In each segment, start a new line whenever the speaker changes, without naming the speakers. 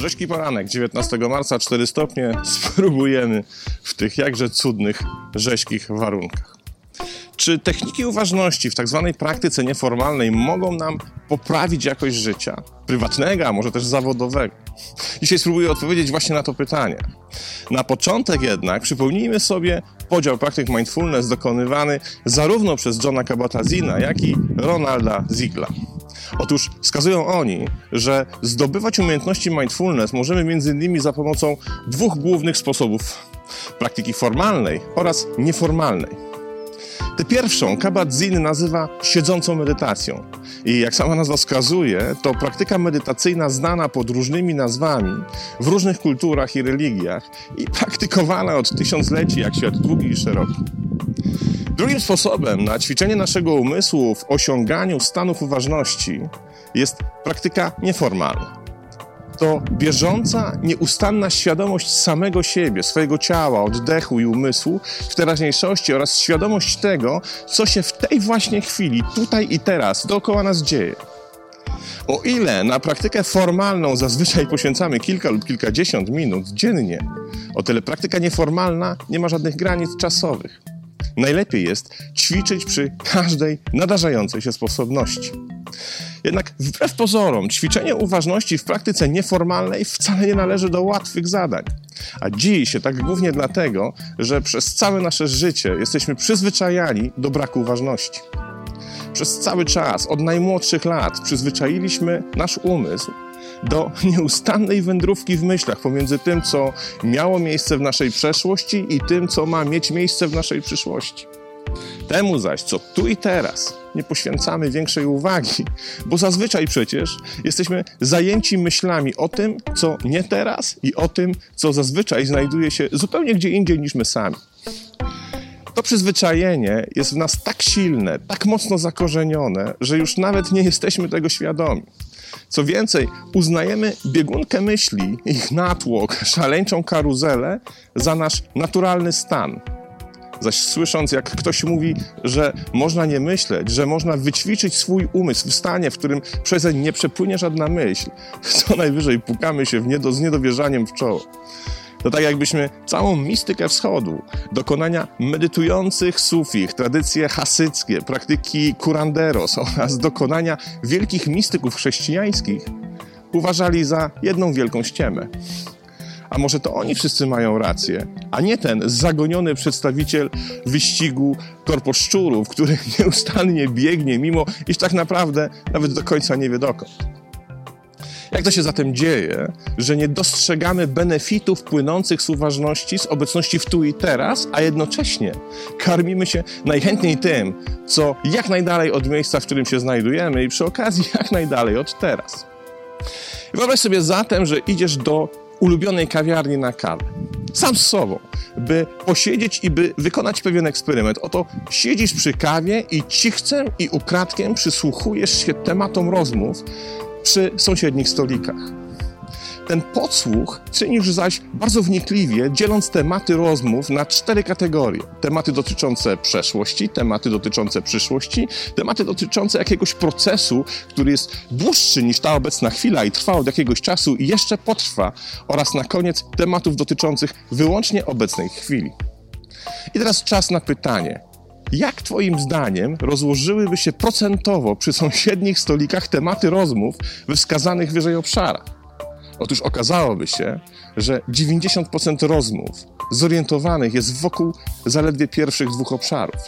Rzeźki poranek, 19 marca, 4 stopnie. Spróbujemy w tych jakże cudnych, rzeźkich warunkach. Czy techniki uważności w tak zwanej praktyce nieformalnej mogą nam poprawić jakość życia? Prywatnego, a może też zawodowego? Dzisiaj spróbuję odpowiedzieć właśnie na to pytanie. Na początek jednak przypomnijmy sobie podział praktyk mindfulness dokonywany zarówno przez Johna Kabat-Zina, jak i Ronalda Ziegla. Otóż wskazują oni, że zdobywać umiejętności mindfulness możemy m.in. za pomocą dwóch głównych sposobów: praktyki formalnej oraz nieformalnej. Tę pierwszą Kabat-Zinn nazywa siedzącą medytacją. I jak sama nazwa wskazuje, to praktyka medytacyjna znana pod różnymi nazwami w różnych kulturach i religiach i praktykowana od tysiącleci jak świat długi i szeroki. Drugim sposobem na ćwiczenie naszego umysłu w osiąganiu stanów uważności jest praktyka nieformalna to bieżąca, nieustanna świadomość samego siebie, swojego ciała, oddechu i umysłu w teraźniejszości oraz świadomość tego, co się w tej właśnie chwili, tutaj i teraz, dookoła nas dzieje. O ile na praktykę formalną zazwyczaj poświęcamy kilka lub kilkadziesiąt minut dziennie, o tyle praktyka nieformalna nie ma żadnych granic czasowych. Najlepiej jest ćwiczyć przy każdej nadarzającej się sposobności. Jednak wbrew pozorom, ćwiczenie uważności w praktyce nieformalnej wcale nie należy do łatwych zadań. A dzieje się tak głównie dlatego, że przez całe nasze życie jesteśmy przyzwyczajani do braku uważności. Przez cały czas, od najmłodszych lat, przyzwyczailiśmy nasz umysł do nieustannej wędrówki w myślach pomiędzy tym, co miało miejsce w naszej przeszłości i tym, co ma mieć miejsce w naszej przyszłości. Temu zaś, co tu i teraz, nie poświęcamy większej uwagi, bo zazwyczaj przecież jesteśmy zajęci myślami o tym, co nie teraz i o tym, co zazwyczaj znajduje się zupełnie gdzie indziej niż my sami. To przyzwyczajenie jest w nas tak silne, tak mocno zakorzenione, że już nawet nie jesteśmy tego świadomi. Co więcej, uznajemy biegunkę myśli, ich natłok, szaleńczą karuzelę za nasz naturalny stan. Zaś słysząc, jak ktoś mówi, że można nie myśleć, że można wyćwiczyć swój umysł w stanie, w którym przezeń nie przepłynie żadna myśl, co najwyżej pukamy się w niedo, z niedowierzaniem w czoło. To tak jakbyśmy całą mistykę wschodu, dokonania medytujących sufich, tradycje hasyckie, praktyki kuranderos oraz dokonania wielkich mistyków chrześcijańskich uważali za jedną wielką ściemę. A może to oni wszyscy mają rację, a nie ten zagoniony przedstawiciel wyścigu korposzczurów, który nieustannie biegnie, mimo iż tak naprawdę nawet do końca nie wie dokąd. Jak to się zatem dzieje, że nie dostrzegamy benefitów płynących z uważności, z obecności w tu i teraz, a jednocześnie karmimy się najchętniej tym, co jak najdalej od miejsca, w którym się znajdujemy i przy okazji jak najdalej od teraz. Wyobraź sobie zatem, że idziesz do ulubionej kawiarni na kawę. Sam z sobą, by posiedzieć i by wykonać pewien eksperyment. Oto siedzisz przy kawie i cichcem i ukradkiem przysłuchujesz się tematom rozmów przy sąsiednich stolikach. Ten podsłuch czynisz zaś bardzo wnikliwie, dzieląc tematy rozmów na cztery kategorie. Tematy dotyczące przeszłości, tematy dotyczące przyszłości, tematy dotyczące jakiegoś procesu, który jest dłuższy niż ta obecna chwila i trwa od jakiegoś czasu i jeszcze potrwa, oraz na koniec tematów dotyczących wyłącznie obecnej chwili. I teraz czas na pytanie. Jak Twoim zdaniem rozłożyłyby się procentowo przy sąsiednich stolikach tematy rozmów we wskazanych wyżej obszarach? Otóż okazałoby się, że 90% rozmów zorientowanych jest wokół zaledwie pierwszych dwóch obszarów.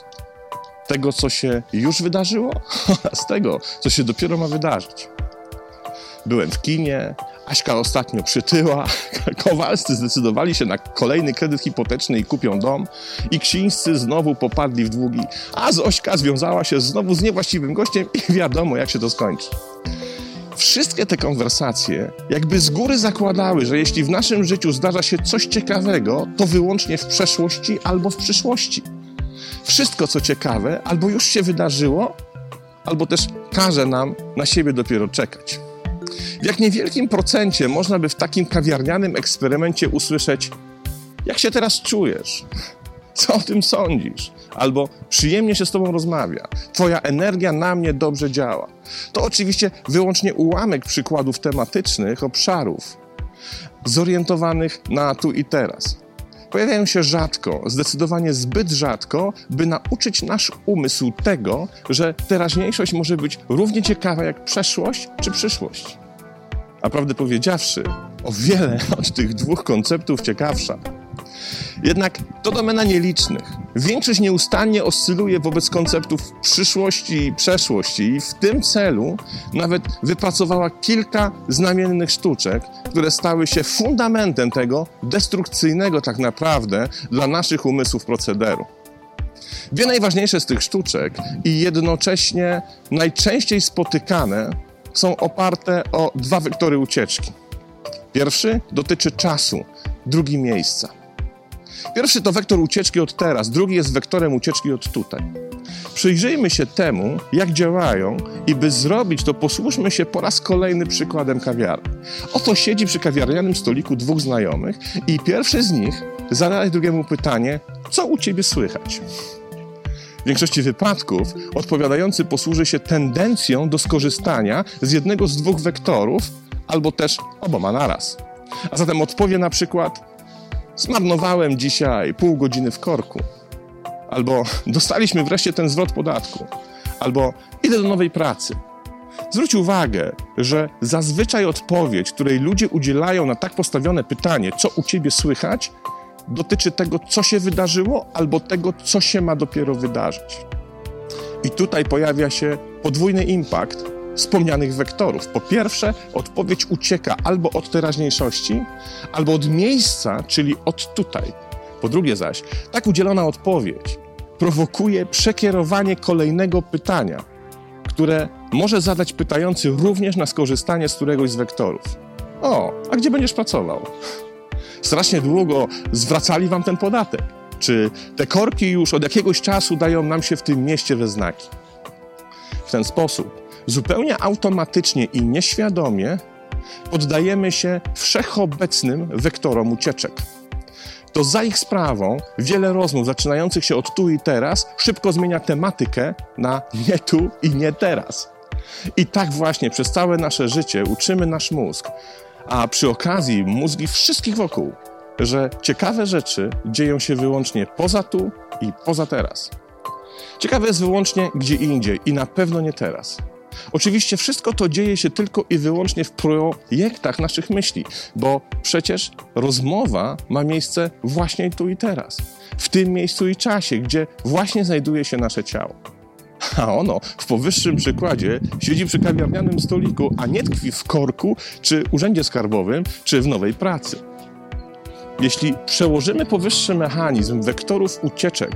Tego, co się już wydarzyło, oraz tego, co się dopiero ma wydarzyć. Byłem w kinie, Aśka ostatnio przytyła, Kowalscy zdecydowali się na kolejny kredyt hipoteczny i kupią dom i Ksińscy znowu popadli w długi, a Zośka związała się znowu z niewłaściwym gościem i wiadomo, jak się to skończy. Wszystkie te konwersacje jakby z góry zakładały, że jeśli w naszym życiu zdarza się coś ciekawego, to wyłącznie w przeszłości albo w przyszłości. Wszystko, co ciekawe, albo już się wydarzyło, albo też każe nam na siebie dopiero czekać. W jak niewielkim procencie można by w takim kawiarnianym eksperymencie usłyszeć: Jak się teraz czujesz? Co o tym sądzisz? Albo przyjemnie się z Tobą rozmawia. Twoja energia na mnie dobrze działa. To oczywiście wyłącznie ułamek przykładów tematycznych obszarów. zorientowanych na tu i teraz. Pojawiają się rzadko, zdecydowanie zbyt rzadko, by nauczyć nasz umysł tego, że teraźniejszość może być równie ciekawa jak przeszłość czy przyszłość. A prawdę powiedziawszy, o wiele od tych dwóch konceptów ciekawsza. Jednak to domena nielicznych. Większość nieustannie oscyluje wobec konceptów przyszłości i przeszłości i w tym celu nawet wypracowała kilka znamiennych sztuczek, które stały się fundamentem tego destrukcyjnego tak naprawdę dla naszych umysłów procederu. Dwie najważniejsze z tych sztuczek i jednocześnie najczęściej spotykane są oparte o dwa wektory ucieczki. Pierwszy dotyczy czasu, drugi miejsca. Pierwszy to wektor ucieczki od teraz, drugi jest wektorem ucieczki od tutaj. Przyjrzyjmy się temu, jak działają i by zrobić to, posłużmy się po raz kolejny przykładem kawiarni. Oto siedzi przy kawiarnianym stoliku dwóch znajomych i pierwszy z nich zadaje drugiemu pytanie, co u ciebie słychać? W większości wypadków odpowiadający posłuży się tendencją do skorzystania z jednego z dwóch wektorów, albo też oboma naraz. A zatem odpowie na przykład: Zmarnowałem dzisiaj pół godziny w korku. Albo dostaliśmy wreszcie ten zwrot podatku. Albo idę do nowej pracy. Zwróć uwagę, że zazwyczaj odpowiedź, której ludzie udzielają na tak postawione pytanie, co u ciebie słychać, dotyczy tego, co się wydarzyło, albo tego, co się ma dopiero wydarzyć. I tutaj pojawia się podwójny impact wspomnianych wektorów. Po pierwsze, odpowiedź ucieka albo od teraźniejszości, albo od miejsca, czyli od tutaj. Po drugie zaś, tak udzielona odpowiedź prowokuje przekierowanie kolejnego pytania, które może zadać pytający również na skorzystanie z któregoś z wektorów. O, a gdzie będziesz pracował? Strasznie długo zwracali wam ten podatek. Czy te korki już od jakiegoś czasu dają nam się w tym mieście we znaki? W ten sposób zupełnie automatycznie i nieświadomie poddajemy się wszechobecnym wektorom ucieczek. To za ich sprawą wiele rozmów zaczynających się od tu i teraz szybko zmienia tematykę na nie tu i nie teraz. I tak właśnie przez całe nasze życie uczymy nasz mózg, a przy okazji mózgi wszystkich wokół, że ciekawe rzeczy dzieją się wyłącznie poza tu i poza teraz. Ciekawe jest wyłącznie gdzie indziej i na pewno nie teraz. Oczywiście wszystko to dzieje się tylko i wyłącznie w projektach naszych myśli, bo przecież rozmowa ma miejsce właśnie tu i teraz, w tym miejscu i czasie, gdzie właśnie znajduje się nasze ciało. A ono w powyższym przykładzie siedzi przy kawiarnianym stoliku, a nie tkwi w korku, czy urzędzie skarbowym, czy w nowej pracy. Jeśli przełożymy powyższy mechanizm wektorów ucieczek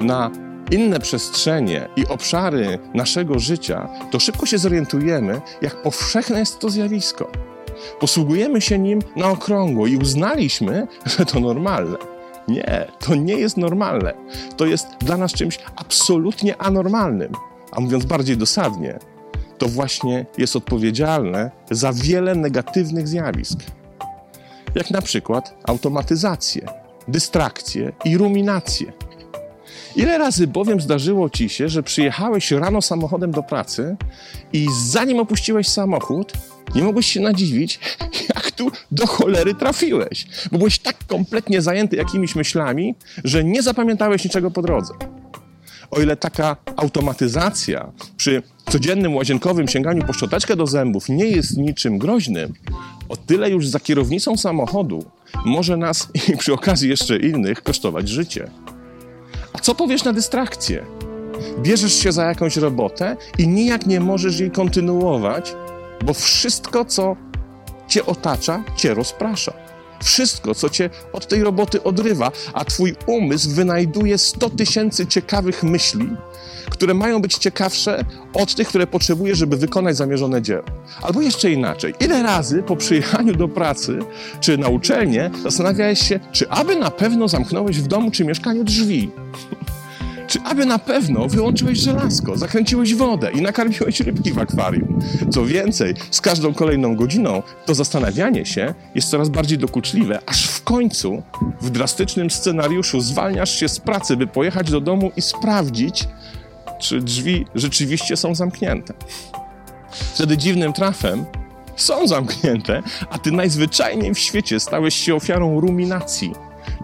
na inne przestrzenie i obszary naszego życia, to szybko się zorientujemy, jak powszechne jest to zjawisko. Posługujemy się nim na okrągło i uznaliśmy, że to normalne. Nie, to nie jest normalne. To jest dla nas czymś absolutnie anormalnym. A mówiąc bardziej dosadnie, to właśnie jest odpowiedzialne za wiele negatywnych zjawisk. Jak na przykład automatyzację, dystrakcję i ruminację. Ile razy bowiem zdarzyło ci się, że przyjechałeś rano samochodem do pracy i zanim opuściłeś samochód, nie mogłeś się nadziwić, jak tu do cholery trafiłeś, bo byłeś tak kompletnie zajęty jakimiś myślami, że nie zapamiętałeś niczego po drodze. O ile taka automatyzacja przy codziennym łazienkowym sięganiu po szczoteczkę do zębów nie jest niczym groźnym, o tyle już za kierownicą samochodu może nas i przy okazji jeszcze innych kosztować życie. A co powiesz na dystrakcję? Bierzesz się za jakąś robotę i nijak nie możesz jej kontynuować, bo wszystko, co cię otacza, cię rozprasza. Wszystko, co cię od tej roboty odrywa, a twój umysł wynajduje 100 tysięcy ciekawych myśli, które mają być ciekawsze od tych, które potrzebujesz, żeby wykonać zamierzone dzieło. Albo jeszcze inaczej, ile razy po przyjechaniu do pracy czy na uczelnię zastanawiałeś się, czy aby na pewno zamknąłeś w domu czy mieszkaniu drzwi? Czy aby na pewno wyłączyłeś żelazko, zakręciłeś wodę i nakarmiłeś rybki w akwarium? Co więcej, z każdą kolejną godziną to zastanawianie się jest coraz bardziej dokuczliwe, aż w końcu w drastycznym scenariuszu zwalniasz się z pracy, by pojechać do domu i sprawdzić, czy drzwi rzeczywiście są zamknięte. Wtedy dziwnym trafem są zamknięte, a ty najzwyczajniej w świecie stałeś się ofiarą ruminacji,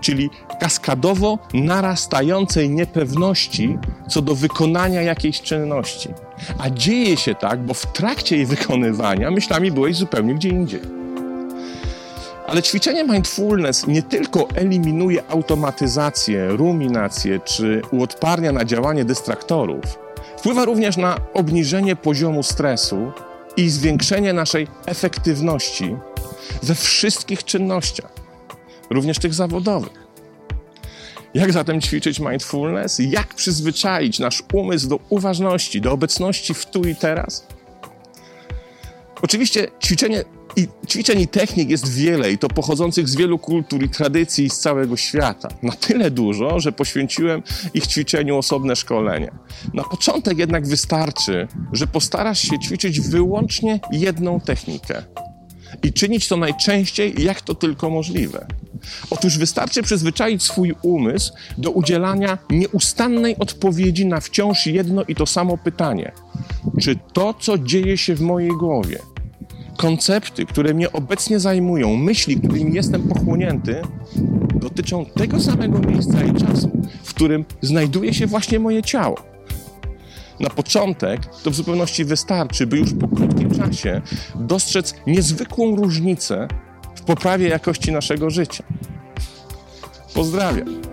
czyli kaskadowo narastającej niepewności co do wykonania jakiejś czynności. A dzieje się tak, bo w trakcie jej wykonywania myślami byłeś zupełnie gdzie indziej. Ale ćwiczenie mindfulness nie tylko eliminuje automatyzację, ruminację czy uodparnia na działanie dystraktorów, wpływa również na obniżenie poziomu stresu i zwiększenie naszej efektywności we wszystkich czynnościach, również tych zawodowych. Jak zatem ćwiczyć mindfulness? Jak przyzwyczaić nasz umysł do uważności, do obecności w tu i teraz? Oczywiście ćwiczenie i ćwiczeń i technik jest wiele i to pochodzących z wielu kultur i tradycji z całego świata. Na tyle dużo, że poświęciłem ich ćwiczeniu osobne szkolenie. Na początek jednak wystarczy, że postarasz się ćwiczyć wyłącznie jedną technikę i czynić to najczęściej, jak to tylko możliwe. Otóż wystarczy przyzwyczaić swój umysł do udzielania nieustannej odpowiedzi na wciąż jedno i to samo pytanie: czy to, co dzieje się w mojej głowie, koncepty, które mnie obecnie zajmują, myśli, którymi jestem pochłonięty, dotyczą tego samego miejsca i czasu, w którym znajduje się właśnie moje ciało. Na początek to w zupełności wystarczy, by już po krótkim czasie dostrzec niezwykłą różnicę w poprawie jakości naszego życia. Pozdrawiam.